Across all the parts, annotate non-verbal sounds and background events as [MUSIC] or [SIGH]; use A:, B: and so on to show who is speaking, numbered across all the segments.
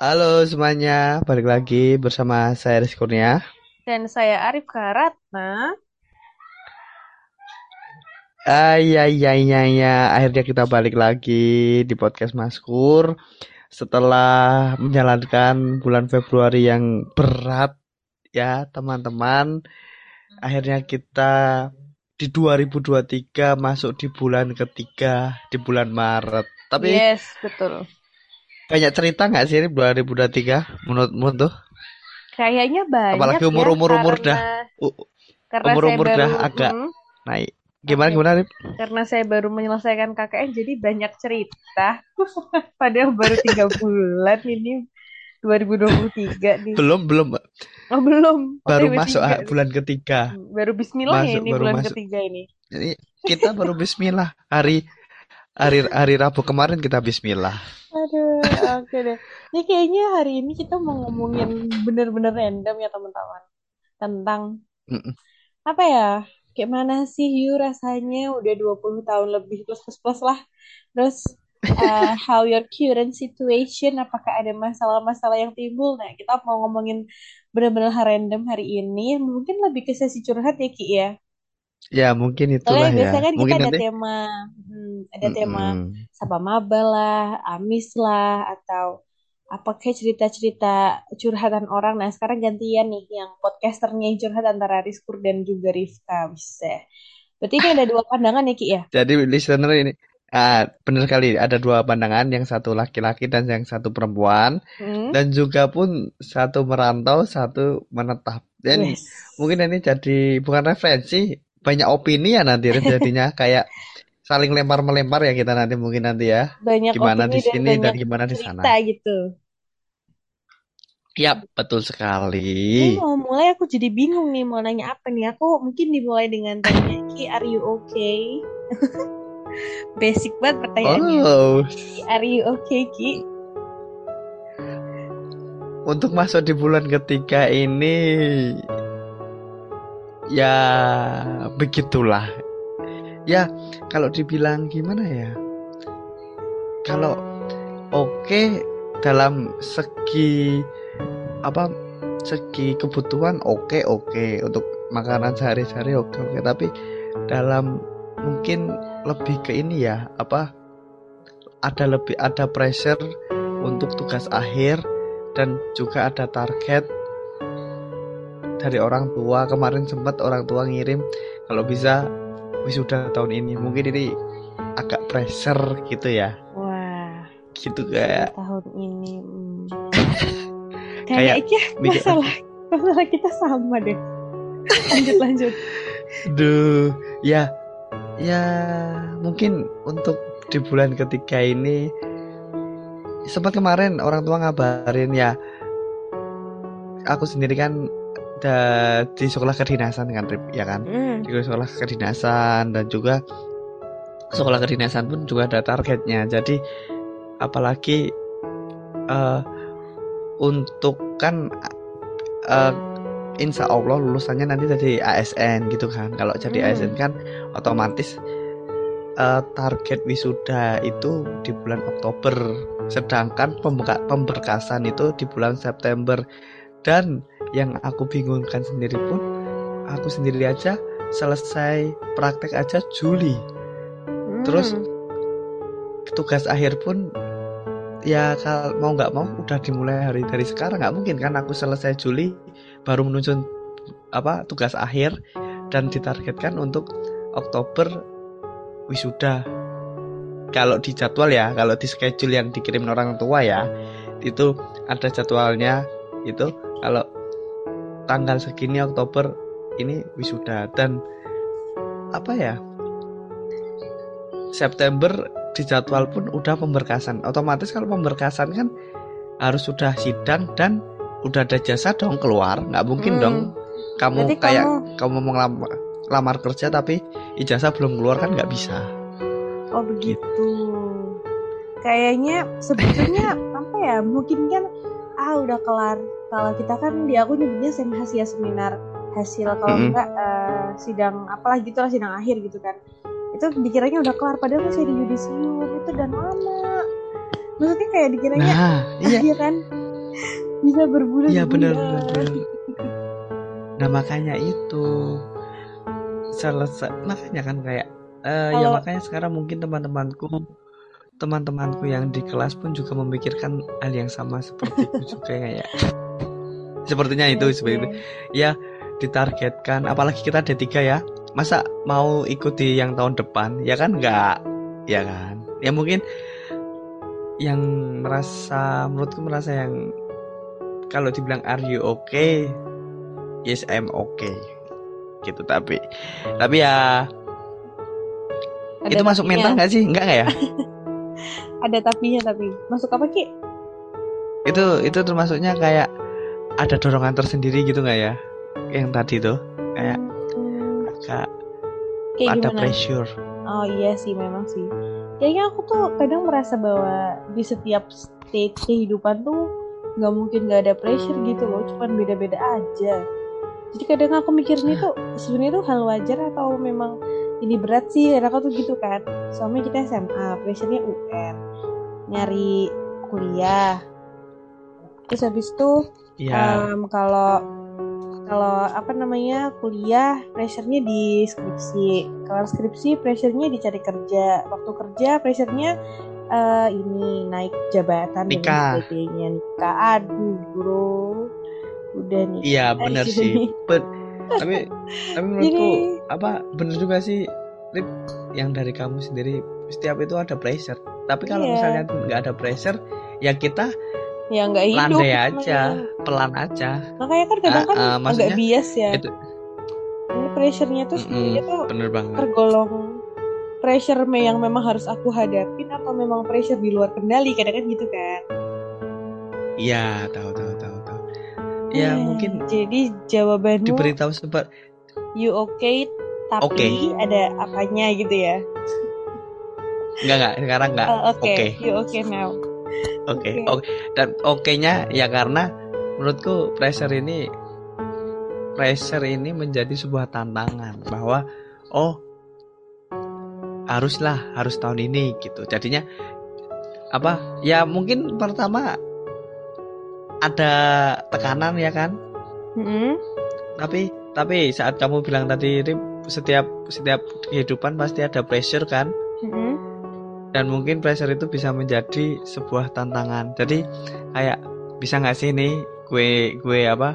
A: Halo semuanya, balik lagi bersama saya Rizky Kurnia.
B: Dan saya Arif Karatna.
A: Iya iya iya iya, akhirnya kita balik lagi di podcast Maskur setelah menjalankan bulan Februari yang berat ya teman-teman. Akhirnya kita di 2023 masuk di bulan ketiga di bulan Maret. Tapi
B: Yes, betul.
A: Banyak cerita nggak sih ini 2023 menurutmu tuh?
B: Kayaknya banyak
A: Apalagi
B: ya,
A: umur-umur umur dah
B: karena,
A: u-
B: karena saya
A: umur-umur
B: baru,
A: dah agak
B: mm,
A: naik. Gimana
B: oke.
A: gimana Rip?
B: Karena saya baru menyelesaikan KKN, jadi banyak cerita. [LAUGHS] Padahal baru tiga [LAUGHS] bulan ini 2023 nih.
A: Belum belum
B: Oh belum,
A: baru
B: OTW
A: masuk ah, bulan ketiga.
B: Baru Bismillah ya
A: Masuk
B: ini
A: baru
B: bulan
A: masuk.
B: ketiga ini.
A: Ini kita baru Bismillah hari hari hari Rabu kemarin kita Bismillah.
B: Aduh, oke deh. Ini kayaknya hari ini kita mau ngomongin bener-bener random ya teman-teman. Tentang
A: Mm-mm.
B: apa ya? Kayak mana sih you rasanya udah 20 tahun lebih plus plus plus lah. Terus uh, [LAUGHS] how your current situation apakah ada masalah-masalah yang timbul? Nah, kita mau ngomongin bener-bener random hari ini. Mungkin lebih ke sesi curhat ya Ki ya.
A: Ya mungkin
B: Soalnya
A: itulah ya.
B: biasanya kan kita
A: Mungkin
B: ada
A: nanti.
B: tema, hmm, ada tema
A: Mm-mm.
B: Sapa Maba lah, Amis lah, atau apa kayak cerita-cerita curhatan orang. Nah, sekarang gantian nih yang podcasternya yang curhat antara Rizkur dan juga Rifka. Bisa. Berarti ini ada dua pandangan ya, Ki ya?
A: Jadi listener ini ah benar kali ada dua pandangan yang satu laki-laki dan yang satu perempuan
B: Hmm?
A: dan juga pun satu merantau satu menetap. Dan
B: Yes.
A: mungkin ini jadi bukan referensi banyak opini ya nanti jadinya [LAUGHS] kayak saling lempar melempar ya kita nanti mungkin nanti ya
B: Banyak
A: gimana
B: opini
A: di
B: dan
A: sini dan
B: banyak
A: gimana di sana.
B: gitu.
A: Yap, betul
B: Ini
A: sekali.
B: mau mulai aku jadi bingung nih mau nanya apa nih. Aku mungkin dimulai dengan tanya, Ki, are you okay? [LAUGHS] Basic banget pertanyaannya.
A: Oh,
B: Are you okay, Ki?
A: untuk masuk di bulan ketiga ini ya begitulah. Ya, kalau dibilang gimana ya? Kalau oke dalam segi apa segi kebutuhan oke oke untuk makanan sehari-hari oke oke tapi dalam mungkin lebih ke ini ya apa ada lebih ada pressure untuk tugas akhir dan juga ada target dari orang tua kemarin sempat orang tua ngirim kalau bisa wisuda tahun ini mungkin ini agak pressure gitu ya
B: Wah,
A: gitu kayak
B: tahun ini. hmm. [LAUGHS]
A: Kayak
B: Kayaknya masalah masalah kita sama deh. Lanjut lanjut.
A: Duh, ya, ya mungkin untuk di bulan ketiga ini sempat kemarin orang tua ngabarin ya, aku sendiri kan da- di sekolah kedinasan kan, Rip, ya kan,
B: Hmm.
A: di sekolah kedinasan dan juga sekolah kedinasan pun juga ada targetnya. Jadi apalagi eh, untuk kan eh, insya Allah lulusannya nanti jadi ASN gitu kan. Kalau jadi
B: Hmm.
A: ASN kan otomatis eh, target wisuda itu di bulan Oktober, sedangkan pembuka- pemberkasan itu di bulan September. Dan yang aku bingungkan sendiri pun, aku sendiri aja selesai praktek aja Juli. Terus
B: Hmm.
A: tugas akhir pun ya kalau mau nggak mau udah dimulai hari dari sekarang nggak mungkin kan aku selesai Juli baru menuju apa tugas akhir dan ditargetkan untuk Oktober wisuda kalau di jadwal ya kalau di schedule yang dikirim orang tua ya itu ada jadwalnya itu kalau tanggal segini Oktober ini wisuda dan apa ya September di jadwal pun udah pemberkasan otomatis kalau pemberkasan kan harus sudah sidang dan udah ada jasa dong keluar nggak mungkin
B: Hmm.
A: dong kamu
B: Berarti
A: kayak
B: kamu-
A: kamu mau ngelamar lamar kerja tapi ijazah belum keluar kan nggak bisa
B: Oh begitu. Kayaknya sebetulnya [LAUGHS] apa ya? Mungkin kan ah udah kelar. Kalau kita kan di aku nyebutnya sem hasil seminar hasil kalau
A: Mm-mm.
B: enggak eh, sidang apalah gitu lah sidang akhir gitu kan. Itu dikiranya udah kelar padahal masih di yudisium itu dan lama. Maksudnya kayak dikiranya
A: nah [LAUGHS] iya
B: iya kan bisa berbulan
A: Iya benar. Nah makanya itu selesai makanya kan kayak eh ya makanya sekarang mungkin teman-temanku teman-temanku yang di kelas pun juga memikirkan hal yang sama sepertiku juga kayak sepertinya itu seperti itu ya ditargetkan. Apalagi kita ada tiga ya. Masa mau ikuti yang tahun depan? Ya kan nggak? Ya kan? Ya mungkin yang merasa menurutku merasa yang kalau dibilang are you okay? Yes I'm okay. Gitu tapi tapi ya
B: Ada
A: itu masuk
B: tapinya.
A: mental nggak sih? Enggak nggak ya? [LAUGHS]
B: Ada tapinya tapi. Masuk apa ki?
A: itu itu termasuknya kayak ada dorongan tersendiri gitu nggak ya yang tadi tuh kayak agak
B: kayak
A: ada
B: gimana?
A: pressure
B: Oh iya sih memang sih. Kayaknya aku tuh kadang merasa bahwa di setiap state kehidupan tuh nggak mungkin nggak ada pressure gitu loh, cuman beda-beda aja. Jadi kadang aku mikirnya tuh sebenarnya tuh hal wajar atau memang ini berat sih, karena aku tuh gitu kan. Soalnya kita SMA, pressure-nya UN, nyari kuliah. Terus habis itu
A: ya
B: Em, kalau kalau apa namanya kuliah pressure-nya di skripsi. Kalau skripsi pressure-nya dicari kerja. Waktu kerja pressure-nya eh, ini naik jabatan dan
A: Nikah.
B: sebagainya. Nikah. Aduh bro. Udah nih
A: iya bener sih. Bet- tapi tapi [LAUGHS] menurutku
B: Jadi-
A: apa bener juga sih Rip, yang dari kamu sendiri setiap itu ada pressure. Tapi kalau
B: Iya.
A: misalnya nggak ada pressure ya kita
B: ya nggak hidup.
A: Landai aja
B: namanya.
A: pelan aja.
B: Makanya kan kadang kan
A: Ah, ah,
B: agak bias ya.
A: itu
B: ini pressure-nya tuh sebenarnya tuh
A: bener banget.
B: tergolong pressure me- yang memang harus aku hadapin atau memang pressure di luar kendali kadang kan gitu kan.
A: Iya tahu tahu tahu tahu. Ya
B: Eh,
A: mungkin
B: jadi jawabanmu
A: diberitahu sempat.
B: You okay? Tapi
A: Oke.
B: ada apanya gitu ya?
A: Nggak nggak sekarang nggak.
B: Oh, oke.
A: Oke.
B: You okay now
A: oke
B: Oke.
A: dan oke-nya ya karena menurutku pressure ini pressure ini menjadi sebuah tantangan bahwa oh haruslah harus tahun ini gitu jadinya apa ya mungkin pertama ada tekanan ya kan
B: Mm-mm.
A: tapi tapi saat kamu bilang tadi Rip, setiap setiap kehidupan pasti ada pressure kan
B: Mm-mm.
A: Dan mungkin pressure itu bisa menjadi sebuah tantangan. Jadi kayak bisa nggak sih nih gue gue apa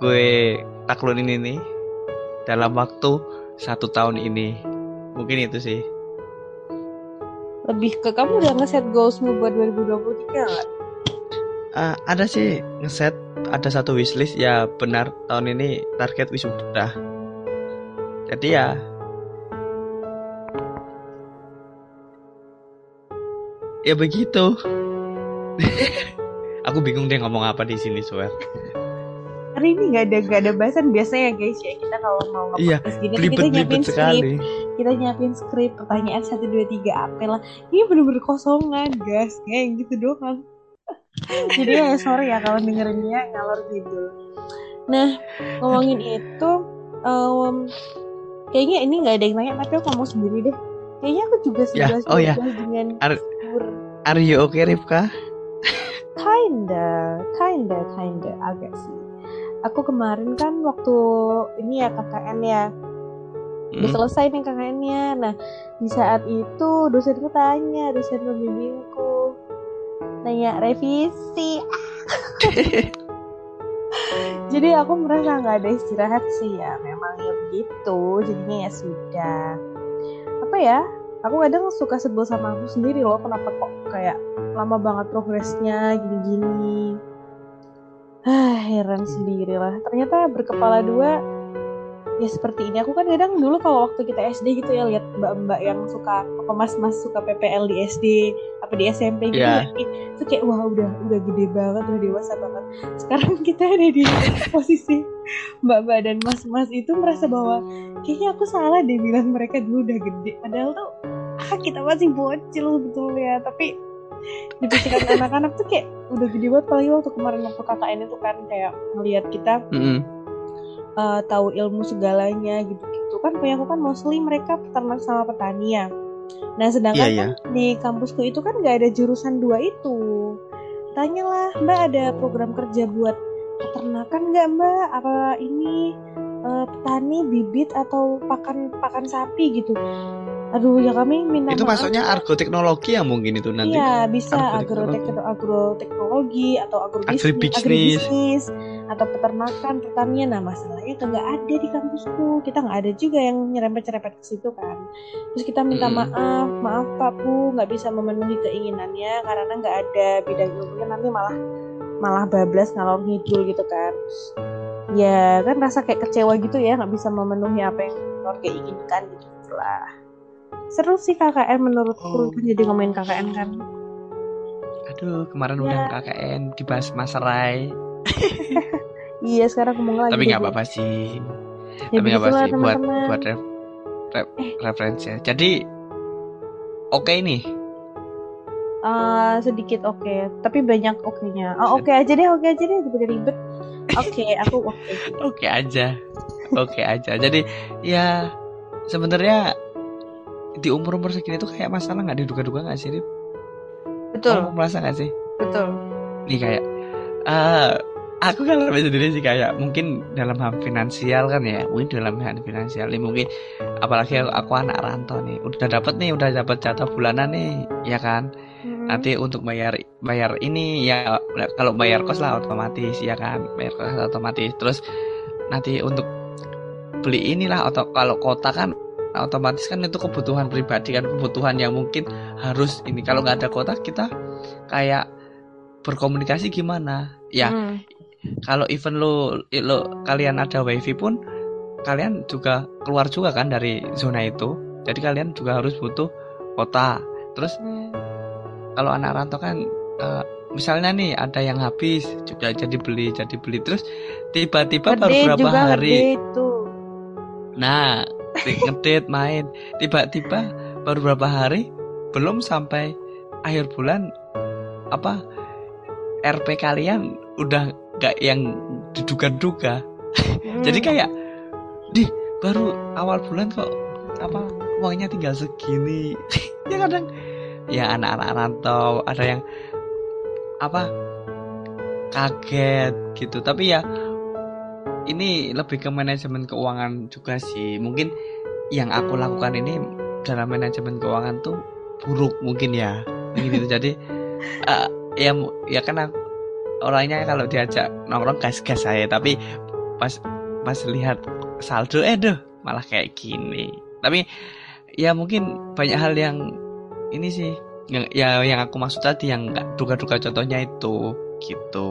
A: gue taklunin ini dalam waktu satu tahun ini? Mungkin itu sih.
B: Lebih ke kamu udah ngeset goalsmu buat 2023 nggak?
A: Ah, ada sih ngeset ada satu wishlist. Ya benar tahun ini target wisuda. Jadi ya ya begitu. [LAUGHS] Aku bingung deh ngomong apa di sini swear
B: hari ini nggak ada nggak ada bahasan biasanya guys ya. Kita kalau mau
A: Iya,
B: nge-podcast gini kita nyiapin skrip
A: sekali.
B: Kita nyiapin skrip pertanyaan satu dua tiga apa lah. Ini bener-bener kosongan guys. Kayak gitu doang. [LAUGHS] Jadi ya sorry ya kalau dengerinnya ngalor gitu nah ngomongin itu em, kayaknya ini nggak ada yang nanya tapi aku ngomong sendiri deh kayaknya aku juga
A: Ya,
B: sudah
A: oh ya.
B: sudah dengan
A: Ar-
B: sur
A: are you okay Rifka
B: kinda kinda kinda agak sih aku kemarin kan waktu ini ya KKN ya udah
A: Hmm,
B: selesai nih KKN-nya. Nah, di saat itu dosenku tanya, dosen pembimbingku nanya revisi. [LAUGHS] Jadi aku merasa nggak ada istirahat sih ya, memang ya begitu. Jadinya ya sudah. Apa ya? Aku kadang suka sebel sama aku sendiri loh, kenapa kok kayak lama banget progresnya gini-gini. Ah, [SIGHS] heran sendiri lah. Ternyata berkepala dua ya seperti ini. Aku kan kadang dulu kalau waktu kita SD gitu ya lihat mbak-mbak yang suka apa mas-mas suka PPL di SD apa di SMP gitu
A: Iya.
B: ya itu kayak wah udah udah gede banget udah dewasa banget. Sekarang [LAUGHS] kita ada di posisi mbak-mbak dan mas-mas itu merasa bahwa kayaknya aku salah deh bilang mereka dulu udah gede. Padahal tuh ah kita masih bocil sebetulnya. Tapi di pikiran [LAUGHS] anak-anak tuh kayak udah gede banget. Apalagi waktu kemarin waktu KKN itu kan kayak ngelihat kita
A: mm-mm.
B: Uh, tahu ilmu segalanya gitu-gitu kan punya aku kan mostly mereka peternak sama petani ya nah sedangkan
A: Iya,
B: kan di kampusku itu kan nggak ada jurusan dua itu Tanyalah, Mbak ada program kerja buat peternakan nggak Mbak? Apa ini uh, petani bibit atau pakan pakan sapi gitu? Aduh ya kami minta
A: itu
B: maaf.
A: maksudnya argo teknologi ya mungkin itu nanti
B: Iya bisa
A: Agroteknologi.
B: agroteknologi, agroteknologi atau agrobisnis,
A: Agribisnis.
B: Atau peternakan pertanian. Nah masalahnya itu nggak ada di kampusku. Kita nggak ada juga yang nyerempet-nyerempet ke situ kan. Terus kita minta
A: Mm-mm.
B: maaf, maaf Pak Bu nggak bisa memenuhi keinginannya karena nggak ada bidang ilmunya nanti malah malah bablas ngalor ngidul gitu kan. Ya kan rasa kayak kecewa gitu ya nggak bisa memenuhi apa yang keluarga inginkan gitu lah. Seru sih KKN menurutku
A: Oh.
B: kan jadi ngomongin KKN kan.
A: aduh kemarin
B: Ya.
A: udah KKN dibahas masarai [LAUGHS]
B: Iya sekarang ngomong lagi.
A: tapi nggak apa-apa sih
B: Ya
A: tapi nggak apa
B: begitulah
A: sih buat buat ref, ref-
B: Eh.
A: referensi ya. jadi oke nih
B: Eh, sedikit oke, tapi banyak oke-nya. Oh, oke aja deh, oke aja deh, udah ribet. Oke, [LAUGHS] aku oke.
A: oke aja oke aja jadi ya sebenarnya di umur umur segini tuh kayak masalah nggak diduga-duga nggak sih Rip?
B: Betul,
A: Kamu merasa nggak sih
B: betul.
A: nih kayak eh aku kan lebih sendiri sih kayak mungkin dalam hal finansial kan ya mungkin dalam hal finansial nih mungkin apalagi aku, aku anak rantau nih udah dapat nih udah dapat jatah bulanan nih ya kan?
B: Hmm.
A: nanti untuk bayar bayar ini ya kalau bayar kos lah otomatis ya kan? Bayar kos otomatis. Terus nanti untuk beli inilah atau kalau kota kan otomatis kan itu kebutuhan pribadi kan kebutuhan yang mungkin harus ini. Kalau nggak ada kota kita kayak berkomunikasi gimana? Ya
B: Hmm.
A: Kalau even lo lo kalian ada wifi pun kalian juga keluar juga kan dari zona itu. Jadi kalian juga harus butuh kota. Terus kalau anak rantau kan eh, misalnya nih ada yang habis juga jadi beli jadi beli. Terus tiba-tiba baru berapa
B: juga
A: hari?
B: itu.
A: nah di- [LAUGHS] ngedate main. Tiba-tiba baru berapa hari belum sampai akhir bulan apa RP kalian udah gak yang diduga-duga.
B: Hmm. [LAUGHS]
A: jadi kayak di baru awal bulan kok apa uangnya tinggal segini. [LAUGHS] Ya kadang ya anak-anak rantau ada yang apa kaget gitu. Tapi ya ini lebih ke manajemen keuangan juga sih. Mungkin yang aku lakukan ini dalam manajemen keuangan tuh buruk mungkin ya. Gitu. Jadi [LAUGHS] eh, ya ya kan aku, orangnya kalau diajak nongkrong gas-gas saya tapi pas pas lihat saldo eh duh malah kayak gini tapi ya mungkin banyak hal yang ini sih yang ya yang aku maksud tadi yang nggak duga-duga contohnya itu gitu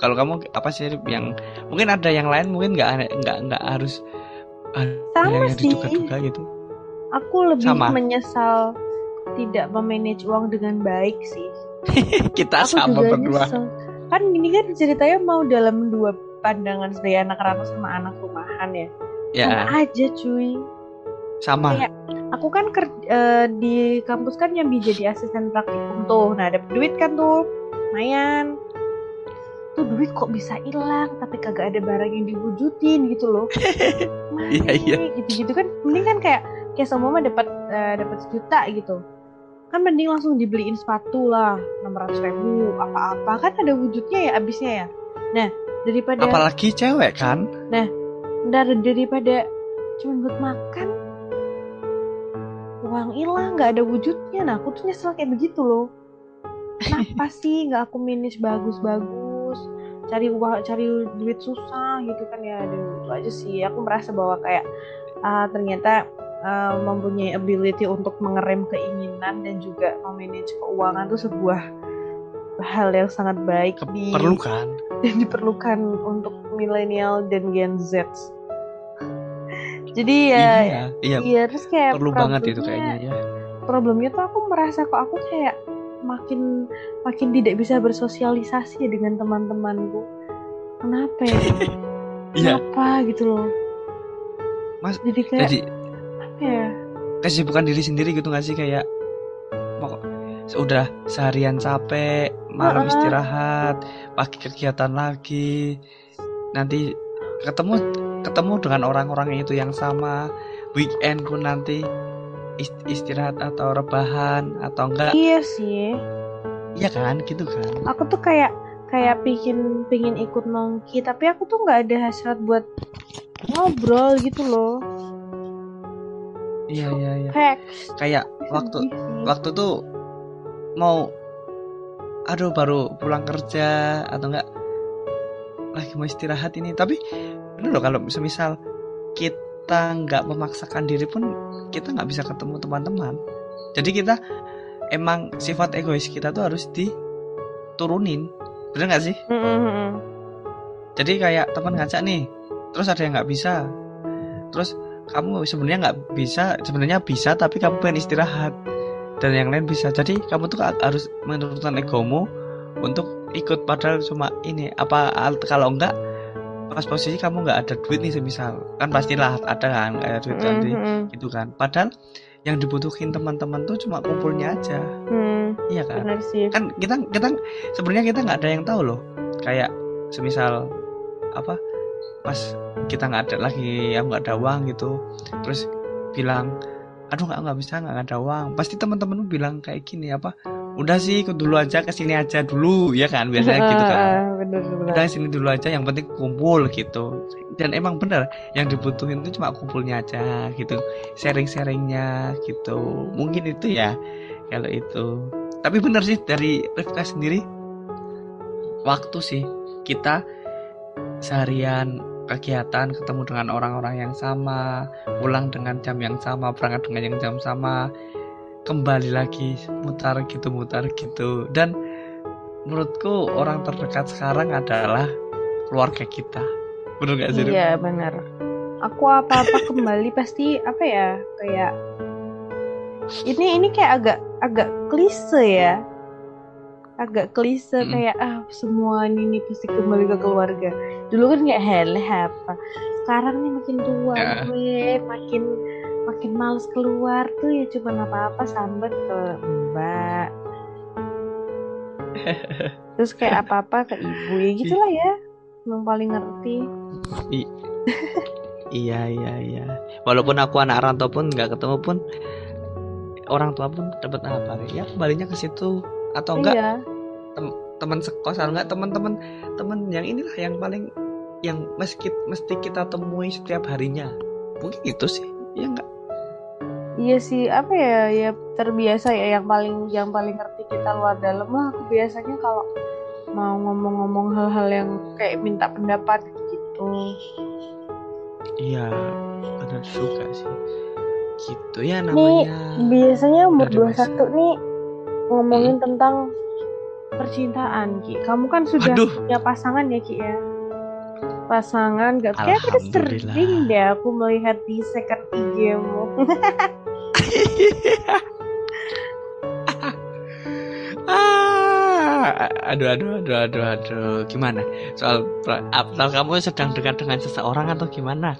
A: kalau kamu apa sih yang mungkin ada yang lain mungkin nggak nggak nggak harus ada
B: Sama
A: yang
B: sih.
A: diduga-duga gitu
B: Aku lebih
A: Sama.
B: menyesal tidak memanage uang dengan baik sih. [LAUGHS]
A: kita
B: Aku
A: sama berdua
B: nyesel. Kan ini kan ceritanya mau dalam dua pandangan sebagai anak rantau sama anak rumahan ya. Sama
A: ya
B: aja cuy.
A: sama
B: Kayak aku kan ker- eh, di kampus kan yang jadi asisten praktikum tuh. Nah, dapet duit kan tuh. Lumayan. Tuh duit kok bisa hilang tapi kagak ada barang yang diwujudin gitu loh. [LAUGHS]
A: Iya, iya.
B: gitu-gitu kan mending kan kayak kayak semua mah dapat eh, dapat sejuta gitu. Kan mending langsung dibeliin sepatu lah 600 ribu apa-apa. Kan ada wujudnya ya abisnya ya. Nah, daripada
A: apalagi cewek kan?
B: Dar daripada cuma buat makan uang hilang nggak ada wujudnya. Nah aku tuh nyesel kayak begitu loh. Kenapa [LAUGHS] sih nggak aku manage bagus-bagus? Cari uang cari duit susah gitu kan ya. Dan itu aja sih. Aku merasa bahwa kayak ah, ternyata ah, mempunyai ability untuk mengerem keinginan dan juga memanage keuangan tuh sebuah hal yang sangat baik di
A: perlu kan [LAUGHS]
B: dan diperlukan untuk milenial dan Gen Z. Jadi ya,
A: iya iya
B: iya terus kayak
A: perlu banget itu kayaknya ya
B: Problemnya tuh aku merasa kok aku kayak makin makin tidak bisa bersosialisasi dengan teman-temanku. Kenapa ya? [LAUGHS]
A: iya
B: Kenapa gitu loh?
A: Mas,
B: jadi kayak
A: jadi
B: ya?
A: kesibukan diri sendiri gitu gak sih kayak pokok udah seharian capek malam
B: Heeh.
A: istirahat pagi kegiatan lagi nanti ketemu ketemu dengan orang-orang itu yang sama weekend pun nanti ist- istirahat atau rebahan atau enggak
B: Iya sih.
A: Iya kan, gitu kan.
B: aku tuh kayak kayak pingin pingin ikut nongki tapi aku tuh nggak ada hasrat buat ngobrol gitu loh
A: Iya iya iya.
B: kayak
A: Kayak waktu
B: sih.
A: waktu tuh mau aduh baru pulang kerja atau enggak lagi mau istirahat ini tapi bener loh kalau semisal kita nggak memaksakan diri pun kita nggak bisa ketemu teman-teman jadi kita emang sifat egois kita tuh harus diturunin bener nggak sih
B: Mm, mm, mm.
A: jadi kayak teman ngajak nih terus ada yang nggak bisa terus kamu sebenarnya nggak bisa sebenarnya bisa tapi kamu pengen istirahat. Dan yang lain bisa. Jadi kamu tuh harus menurunkan egomu untuk ikut padahal cuma ini. Apa al- kalau enggak pas posisi kamu nggak ada duit nih semisal. Kan pastilah ada kan kayak duit
B: Mm,
A: nanti
B: mm, mm.
A: gitu kan. Padahal yang dibutuhin teman-teman tuh cuma kumpulnya aja.
B: Hmm,
A: iya kan?
B: Benar sih.
A: Kan kita kita sebenarnya kita nggak ada yang tahu loh. Kayak semisal apa pas kita nggak ada lagi yang nggak ada uang gitu terus bilang aduh nggak nggak bisa nggak ada uang. Pasti teman-temanmu bilang kayak gini apa udah sih ikut dulu aja ke sini aja dulu ya kan biasanya gitu kan.
B: Ah, bener bener.
A: Udah sini dulu aja yang penting kumpul gitu. Dan emang bener yang dibutuhin itu cuma kumpulnya aja gitu sharing-sharingnya gitu. Mungkin itu ya kalau itu. Tapi bener sih dari Rifka sendiri waktu sih kita seharian kegiatan ketemu dengan orang-orang yang sama pulang dengan jam yang sama berangkat dengan yang jam sama kembali lagi mutar gitu mutar gitu. Dan menurutku orang terdekat sekarang adalah keluarga kita. Bener gak sih
B: iya benar aku apa apa [LAUGHS] kembali pasti apa ya kayak ini ini kayak agak agak klise ya agak klise
A: Mm-mm.
B: kayak ah semua ini pasti kembali ke keluarga. Dulu kan kayak hele apa. Sekarang nih makin tua
A: Ya.
B: gue makin makin males keluar tuh ya cuma apa-apa sambat ke mbak. [LAUGHS] Terus kayak apa-apa ke ibu ya gitulah ya yang paling ngerti.
A: Iya iya iya. Walaupun aku anak rantau pun nggak ketemu pun orang tua pun dapat apa ya kembalinya ke situ atau enggak
B: iya
A: teman sekos atau enggak teman-teman teman yang inilah yang paling yang meski mesti kita temui setiap harinya. Mungkin itu sih ya enggak?
B: Iya sih, apa ya, ya terbiasa ya yang paling yang paling ngerti kita luar dalam lah. Aku biasanya kalau mau ngomong-ngomong hal-hal yang kayak minta pendapat gitu.
A: iya benar juga sih. Gitu ya
B: Nih,
A: namanya.
B: biasanya umur
A: udah
B: 21 nih ngomongin tentang percintaan, Ki. Kamu kan sudah
A: Waduh.
B: punya pasangan ya, Ki ya? Pasangan gak kayak udah sering deh aku melihat di second IG-mu. [LAUGHS]
A: ah aduh aduh aduh aduh aduh gimana soal soal kamu sedang dekat dengan seseorang atau gimana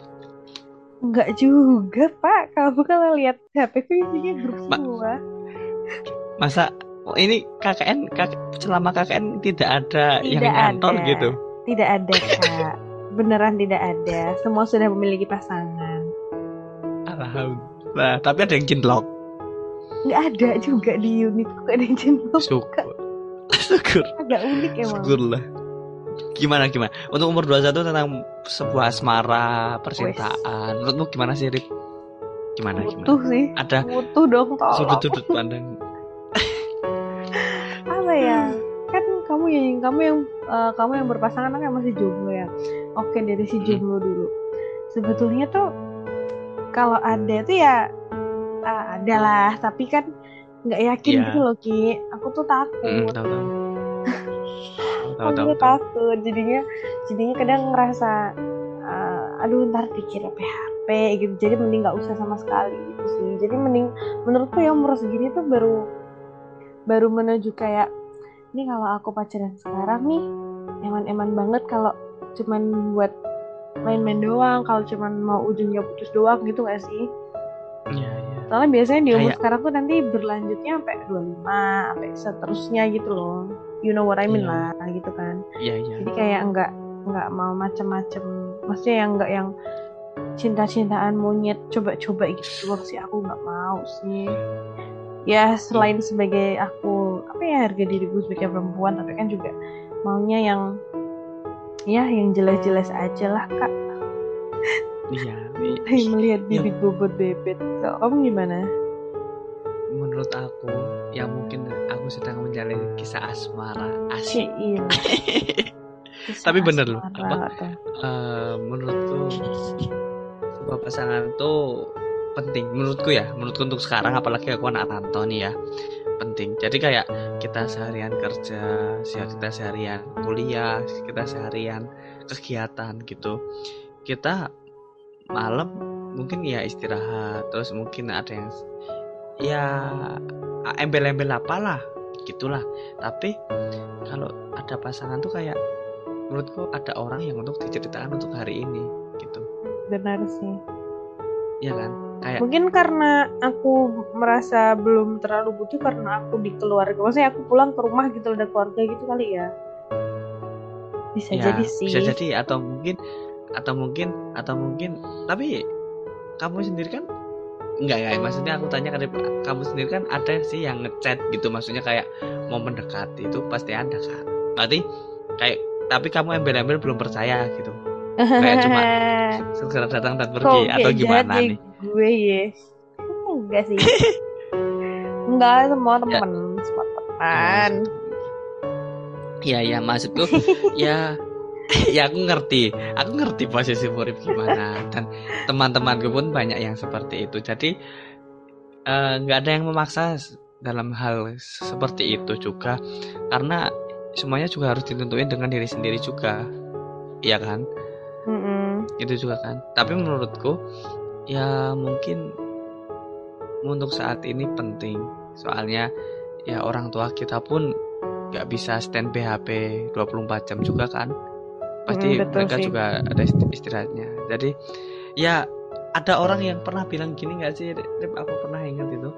B: Enggak juga, Pak. Kamu kalau lihat HP ku isinya grup semua.
A: Masa oh, ini KKN kak, selama KKN tidak ada yang
B: Tidak
A: ngantor
B: ada.
A: gitu
B: Tidak ada, Kak. Beneran tidak ada. Semua sudah memiliki pasangan.
A: alhamdulillah tapi ada yang cinlok
B: Nggak ada juga di unitku ada yang cinta.
A: syukur syukur
B: Agak unik emang.
A: syukur lah gimana gimana untuk umur 21 tentang sebuah asmara percintaan menurutmu gimana sih Rip gimana
B: Butuh
A: gimana
B: sih.
A: ada
B: Butuh dong,
A: sudut
B: tolong.
A: sudut pandang
B: kamu yang kamu yang eh, kamu yang berpasangan kan masih jomblo ya. Oke, dari si
A: Hmm.
B: jomblo dulu. Sebetulnya tuh kalau ada tuh ya ah, ada lah, tapi kan nggak yakin
A: Iya.
B: gitu loh, Ki. Aku tuh takut.
A: hmm, tahu tahu [LAUGHS] tahu
B: Aku
A: tahu tahu.
B: takut jadinya jadinya kadang ngerasa uh, aduh ntar dikira PHP gitu jadi mending nggak usah sama sekali gitu sih jadi mending menurutku ya umur segini tuh baru baru menuju kayak ini kalau aku pacaran sekarang nih eman-eman banget kalau cuman buat main-main doang kalau cuman mau ujungnya putus doang gitu gak sih
A: Iya, iya.
B: soalnya biasanya di umur
A: Kayak-
B: sekarang tuh nanti berlanjutnya sampai 25 sampai seterusnya gitu loh you know what I mean
A: Iya.
B: lah gitu kan
A: Iya, iya.
B: jadi kayak nggak nggak mau macem-macem maksudnya yang nggak yang cinta-cintaan monyet coba-coba gitu doang sih aku nggak mau sih ya selain sebagai aku apa ya harga diriku sebagai perempuan tapi kan juga maunya yang ya yang jelas-jelas aja lah kak.
A: Iya [LAUGHS]
B: melihat bibit bobot bebet. Kalau kamu gimana?
A: Menurut aku yang mungkin aku sedang menjalani kisah asmara. Asik
B: iya. [LAUGHS]
A: Tapi bener loh apa? uh, menurutku sebuah pasangan tuh penting menurutku ya menurutku untuk sekarang apalagi aku anak rantau nih ya penting. Jadi kayak kita seharian kerja kita seharian kuliah kita seharian kegiatan gitu kita malam mungkin ya istirahat terus mungkin ada yang ya embel-embel apalah gitulah. Tapi kalau ada pasangan tuh kayak menurutku ada orang yang untuk diceritakan untuk hari ini gitu.
B: Benar sih.
A: Ya kan kayak
B: mungkin karena aku merasa belum terlalu butuh karena aku di keluarga maksudnya aku pulang ke rumah gitu ada keluarga gitu kali ya. Bisa ya, jadi sih.
A: bisa jadi atau mungkin atau mungkin atau mungkin tapi kamu sendiri kan enggak ya maksudnya aku tanya kan kamu sendiri kan ada sih yang ngechat gitu maksudnya kayak mau mendekati itu pasti ada kan. Berarti kayak tapi kamu embel-embel belum percaya gitu. Kayak cuma [LAUGHS] segera datang dan pergi atau gimana nih
B: gue ya enggak sih. [LAUGHS] Enggak semua ya. temen ya. semua teman.
A: Ya ya maksudku [LAUGHS] ya ya aku ngerti. Aku ngerti posisi Murib gimana. Dan teman-temanku pun banyak yang seperti itu. Jadi eh, nggak uh, ada yang memaksa dalam hal seperti itu juga. Karena semuanya juga harus ditentuin dengan diri sendiri juga. Iya kan? Mm -mm. itu juga kan? Tapi menurutku ya mungkin untuk saat ini penting. Soalnya ya orang tua kita pun nggak bisa stand BHP 24 jam juga kan? Pasti hmm, mereka sih. juga ada istirahatnya. Jadi ya ada orang yang pernah bilang gini nggak sih Rip? Aku pernah ingat itu.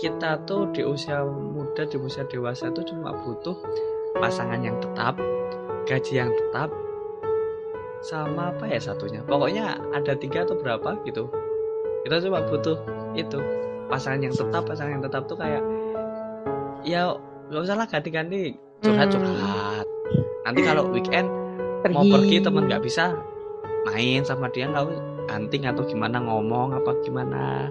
A: Kita, tuh di usia muda di usia dewasa tuh cuma butuh pasangan yang tetap gaji yang tetap sama apa ya satunya? Pokoknya ada tiga atau berapa gitu. Kita cuma butuh itu. Pasangan yang tetap pasangan yang tetap tuh kayak ya nggak usah lah ganti-ganti curhat-curhat. Hmm. nanti kalau weekend pergi. mau pergi. teman nggak bisa main sama dia nggak anting atau gimana ngomong apa gimana.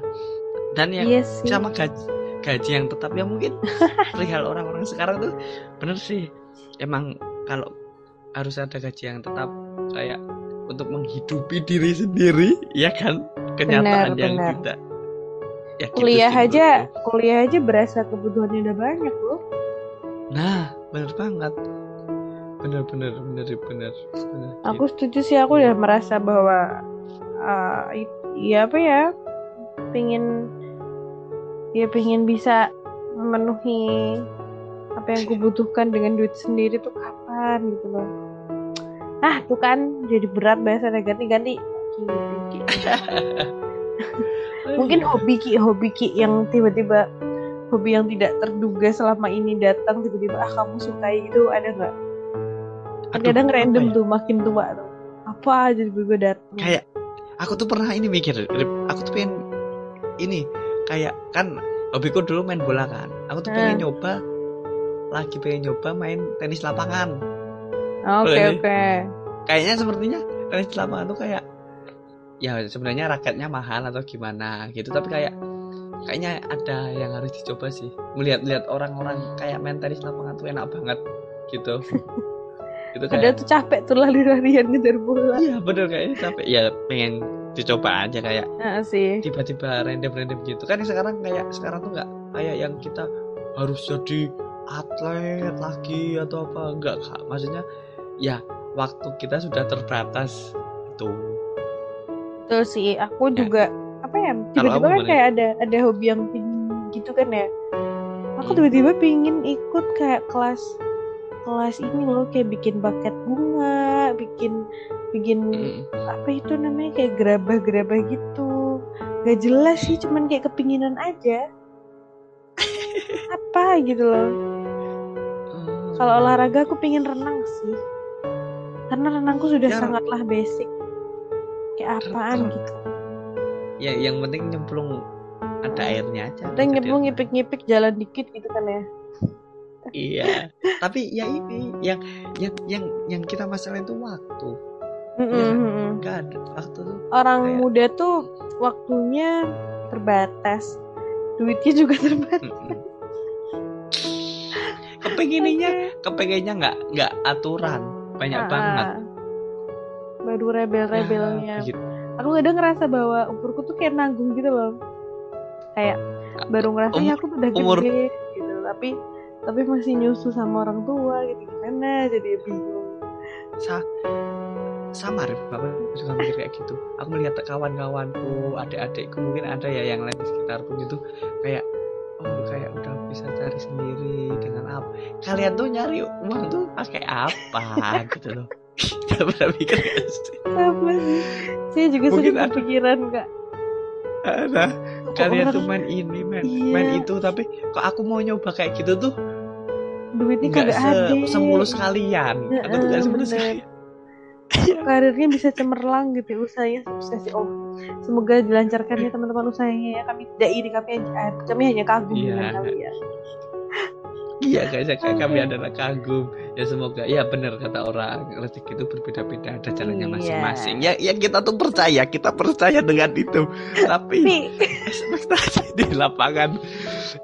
A: Dan yang yes, iya sama gaji gaji yang tetap ya mungkin [LAUGHS] perihal orang-orang sekarang tuh bener sih. Emang kalau harus ada gaji yang tetap kayak untuk menghidupi diri sendiri ya kan? Kenyataan benar, yang benar. tidak
B: ya gitu kuliah gitu aja kuliah aja berasa kebutuhannya udah banyak loh
A: nah bener banget. Bener bener bener bener, bener
B: aku gitu. setuju sih aku udah merasa bahwa uh, ya apa ya pengen ya pengen bisa memenuhi apa yang kubutuhkan dengan duit sendiri tuh kapan gitu loh ah tuh kan jadi berat bahasa ganti-ganti [LAUGHS] mungkin hobi ki hobi ki yang tiba-tiba hobi yang tidak terduga selama ini datang tiba-tiba ah kamu sukai itu ada nggak? Kadang random ya? tuh makin tua tuh. Apa aja gue datang?
A: Kayak aku tuh pernah ini mikir aku tuh pengen ini kayak kan hobiku dulu main bola kan. Aku tuh pengen hmm. nyoba lagi pengen nyoba main tenis lapangan
B: oke okay, oke. Okay.
A: kayaknya sepertinya tenis lapangan tuh kayak ya sebenarnya raketnya mahal atau gimana gitu. Tapi kayak kayaknya ada yang harus dicoba sih. Melihat-lihat orang-orang kayak main tenis lapangan tuh enak banget gitu. [LAUGHS]
B: Itu kayak ada tuh capek tuh lari-larian ngejar bola.
A: Iya bener kayaknya capek. Ya pengen dicoba aja kayak
B: uh, sih.
A: tiba-tiba random-random gitu. Kan sekarang kayak sekarang tuh nggak kayak yang kita harus jadi atlet lagi atau apa. Enggak kak maksudnya ya waktu kita sudah terbatas itu
B: tuh sih aku ya. juga apa ya tiba-tiba kan kayak ada ada hobi yang pingin gitu kan ya aku hmm. tiba-tiba pingin ikut kayak kelas kelas ini loh kayak bikin buket bunga bikin bikin mm. apa itu namanya kayak gerabah-gerabah gitu gak jelas sih cuman kayak kepinginan aja [LAUGHS] apa gitu loh mm. kalau olahraga aku pingin renang sih karena renangku sudah ya, sangatlah basic. Kayak apaan gitu.
A: Ya yang penting nyemplung ada airnya aja
B: dan nyemplung ngipik-ngipik jalan dikit gitu kan ya.
A: Iya. Tapi ya ini yang yang yang yang kita masalah itu waktu. Nggak ada waktu tuh.
B: Orang
A: Kayak-
B: muda tuh waktunya terbatas, duitnya juga terbatas.
A: Mm-mm. kepengennya [LAUGHS] kepengennya nggak nggak aturan banyak
B: Ah,
A: banget
B: Baru rebel-rebelnya.
A: Ya, gitu.
B: Aku kadang ngerasa bahwa umurku tuh kayak nanggung gitu loh. Kayak baru ngerasa ya aku udah
A: umur-
B: gede gitu, tapi tapi masih nyusu sama orang tua gitu gimana jadi bingung.
A: Sa sama Rif, bapak juga mikir kayak gitu aku melihat kawan-kawanku adik-adikku mungkin ada ya yang lain di sekitarku gitu kayak oh kayak udah bisa cari sendiri dengan apa kalian tuh nyari uang tuh pakai apa gitu loh [LAUGHS] Gak pernah mikir gak sih?
B: Sama sih. Saya juga
A: Mungkin
B: sering kepikiran kak.
A: ada kalian tuh main ini main
B: Iya.
A: main itu tapi kok aku mau nyoba kayak gitu tuh
B: duitnya kagak
A: se
B: ada.
A: semulus kalian aku tuh
B: Heeh,
A: semulus kalian
B: karirnya bisa cemerlang gitu usahanya sukses oh semoga dilancarkan ya teman-teman usahanya ya kami tidak iri kami hanya- kami hanya kagum
A: Iya.
B: dengan kalian
A: Iya guys, kami
B: Oke.
A: adalah kagum. Ya semoga, ya benar kata orang rezeki itu berbeda-beda, ada jalannya
B: Iya.
A: masing-masing. Ya, ya kita tuh percaya, kita percaya dengan itu. Tapi ekspektasi di lapangan,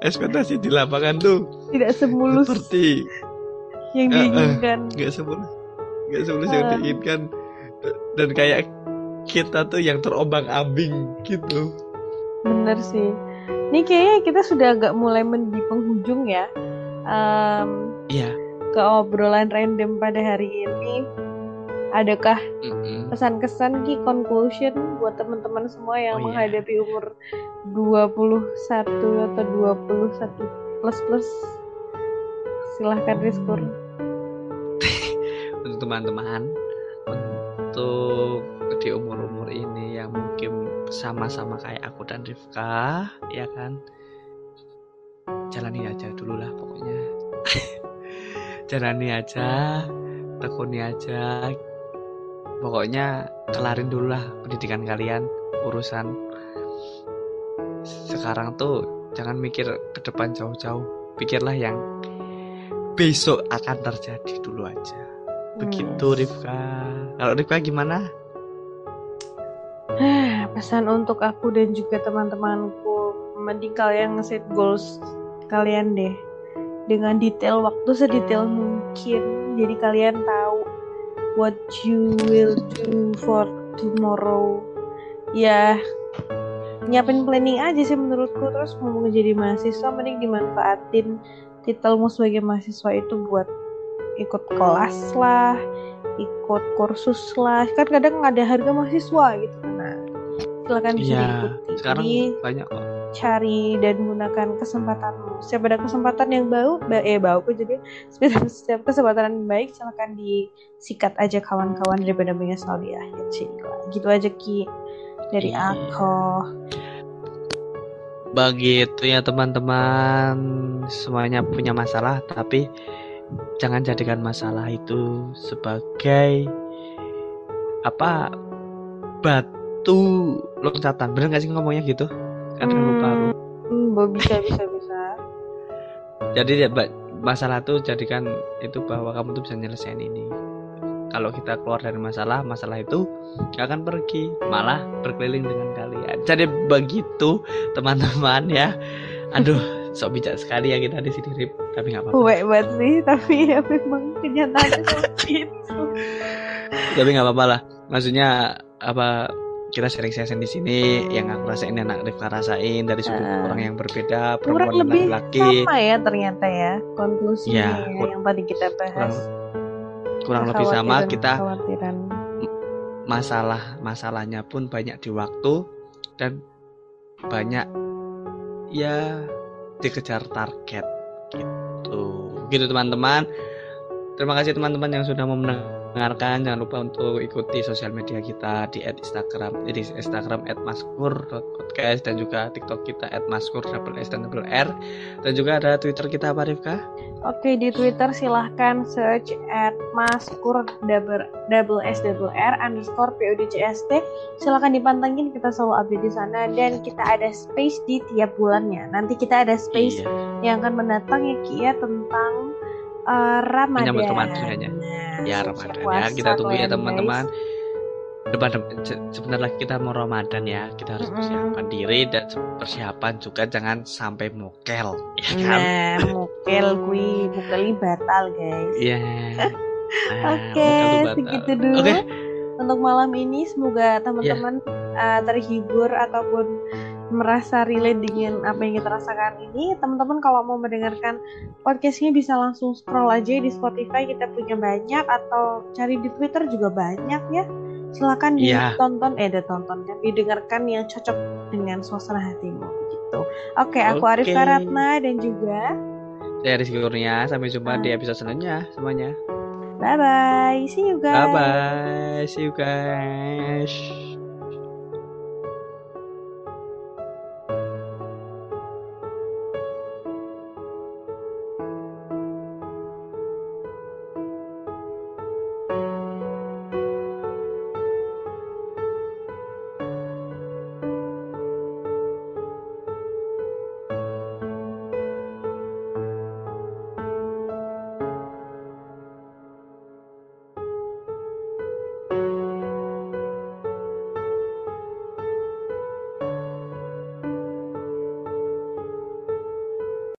A: ekspektasi di lapangan tuh
B: tidak semulus
A: seperti
B: yang
A: Eh, eh.
B: diinginkan
A: nggak semulus, nggak semulus yang diinginkan. Dan kayak kita tuh yang terombang-ambing gitu.
B: bener sih ini kayaknya kita sudah agak mulai di penghujung ya Em,
A: Iya.
B: ke obrolan random pada hari ini adakah
A: Mm-mm.
B: pesan-kesan ki conclusion buat teman-teman semua yang
A: Oh, iya.
B: menghadapi umur 21 atau 21 plus plus silahkan
A: untuk teman-teman untuk di umur-umur ini yang mungkin sama-sama kayak aku dan Rifka ya kan? Jalani aja dulu lah pokoknya. [LAUGHS] Jalani aja tekuni aja. Pokoknya kelarin dulu lah pendidikan kalian urusan. Sekarang tuh jangan mikir ke depan jauh-jauh. Pikirlah yang besok akan terjadi dulu aja begitu
B: Hmm.
A: Rifka. Kalau Rifka gimana?
B: Pesan untuk aku dan juga teman-temanku mending kalian nge-set goals kalian deh. Dengan detail waktu sedetail mungkin. Jadi kalian tahu what you will do for tomorrow. Ya nyiapin planning aja sih menurutku. Terus mau jadi mahasiswa mending dimanfaatin titelmu sebagai mahasiswa itu buat ikut kelas lah ikut kursus lah. Kan kadang ada harga mahasiswa gitu. Nah silakan bisa
A: Iya
B: diikuti.
A: sekarang
B: Jadi,
A: banyak kok.
B: cari dan gunakan kesempatanmu setiap ada kesempatan yang bau ba eh bau kok jadi. Setiap, setiap kesempatan yang baik silakan disikat aja kawan-kawan daripada menyesal di akhir sih gitu aja ki. Dari
A: Iya.
B: aku.
A: Begitu ya teman-teman semuanya punya masalah tapi jangan jadikan masalah itu sebagai apa batu loncatan. Bener gak sih ngomongnya gitu? Kan
B: hmm, bo- bisa bisa bisa. [LAUGHS]
A: Jadi ya masalah tuh jadikan itu bahwa kamu tuh bisa nyelesain ini. Kalau kita keluar dari masalah masalah itu gak akan pergi malah berkeliling dengan kalian. Jadi begitu teman-teman ya. Aduh sok bijak sekali ya kita di sini Rip tapi nggak apa-apa.
B: Buek banget sih tapi ya memang kenyataannya seperti itu.
A: Tapi nggak apa-apa lah. Maksudnya apa kita sharing-sharing di sini yang aku rasain dan Rifka rasain dari sudut
B: Ah.
A: orang yang berbeda
B: kurang
A: perempuan dan
B: lebih
A: laki-laki.
B: sama ya ternyata ya konklusinya
A: Iya,
B: ya,
A: kur-
B: yang tadi kita bahas.
A: kurang lebih sama kita masalah masalahnya pun banyak di waktu dan banyak ya dikejar target gitu teman-teman. Terima kasih teman-teman yang sudah mau mendengarkan mendengarkan. Jangan lupa untuk ikuti sosial media kita di Instagram di Instagram @maskur.podcast dan juga TikTok kita @maskur double S dan double R. Dan juga ada Twitter kita apa Rifka?
B: Oke di Twitter silahkan search at maskur double, double S double R underscore PUDCST silahkan dipantengin kita selalu update di sana. Dan kita ada space di tiap bulannya. Nanti kita ada space iya. yang akan mendatang ya Kia ya, tentang uh, Ramadan.
A: Menyambut Ramadan ya. Nah, ya Ramadan ya. Kita tunggu ya teman-teman. Depan, sebentar lagi kita mau Ramadan ya. Kita harus mm -hmm. diri dan persiapan juga jangan sampai mokel,
B: ya kan? Nah, mokel kui, mokel batal, guys.
A: Iya. Yeah. [LAUGHS]
B: Nah, Oke, okay, segitu dulu. Okay. Untuk malam ini semoga teman-teman yeah. uh, terhibur ataupun merasa relate dengan apa yang kita rasakan ini teman-teman kalau mau mendengarkan podcastnya bisa langsung scroll aja di Spotify kita punya banyak atau cari di Twitter juga banyak ya. Silakan yeah. ditonton eh ditonton didengarkan yang cocok dengan suasana hatimu gitu. Oke okay, aku okay. Arif Karatna dan juga
A: saya Rizky Kurnia sampai jumpa di episode selanjutnya semuanya.
B: Bye bye see you guys.
A: bye bye see you guys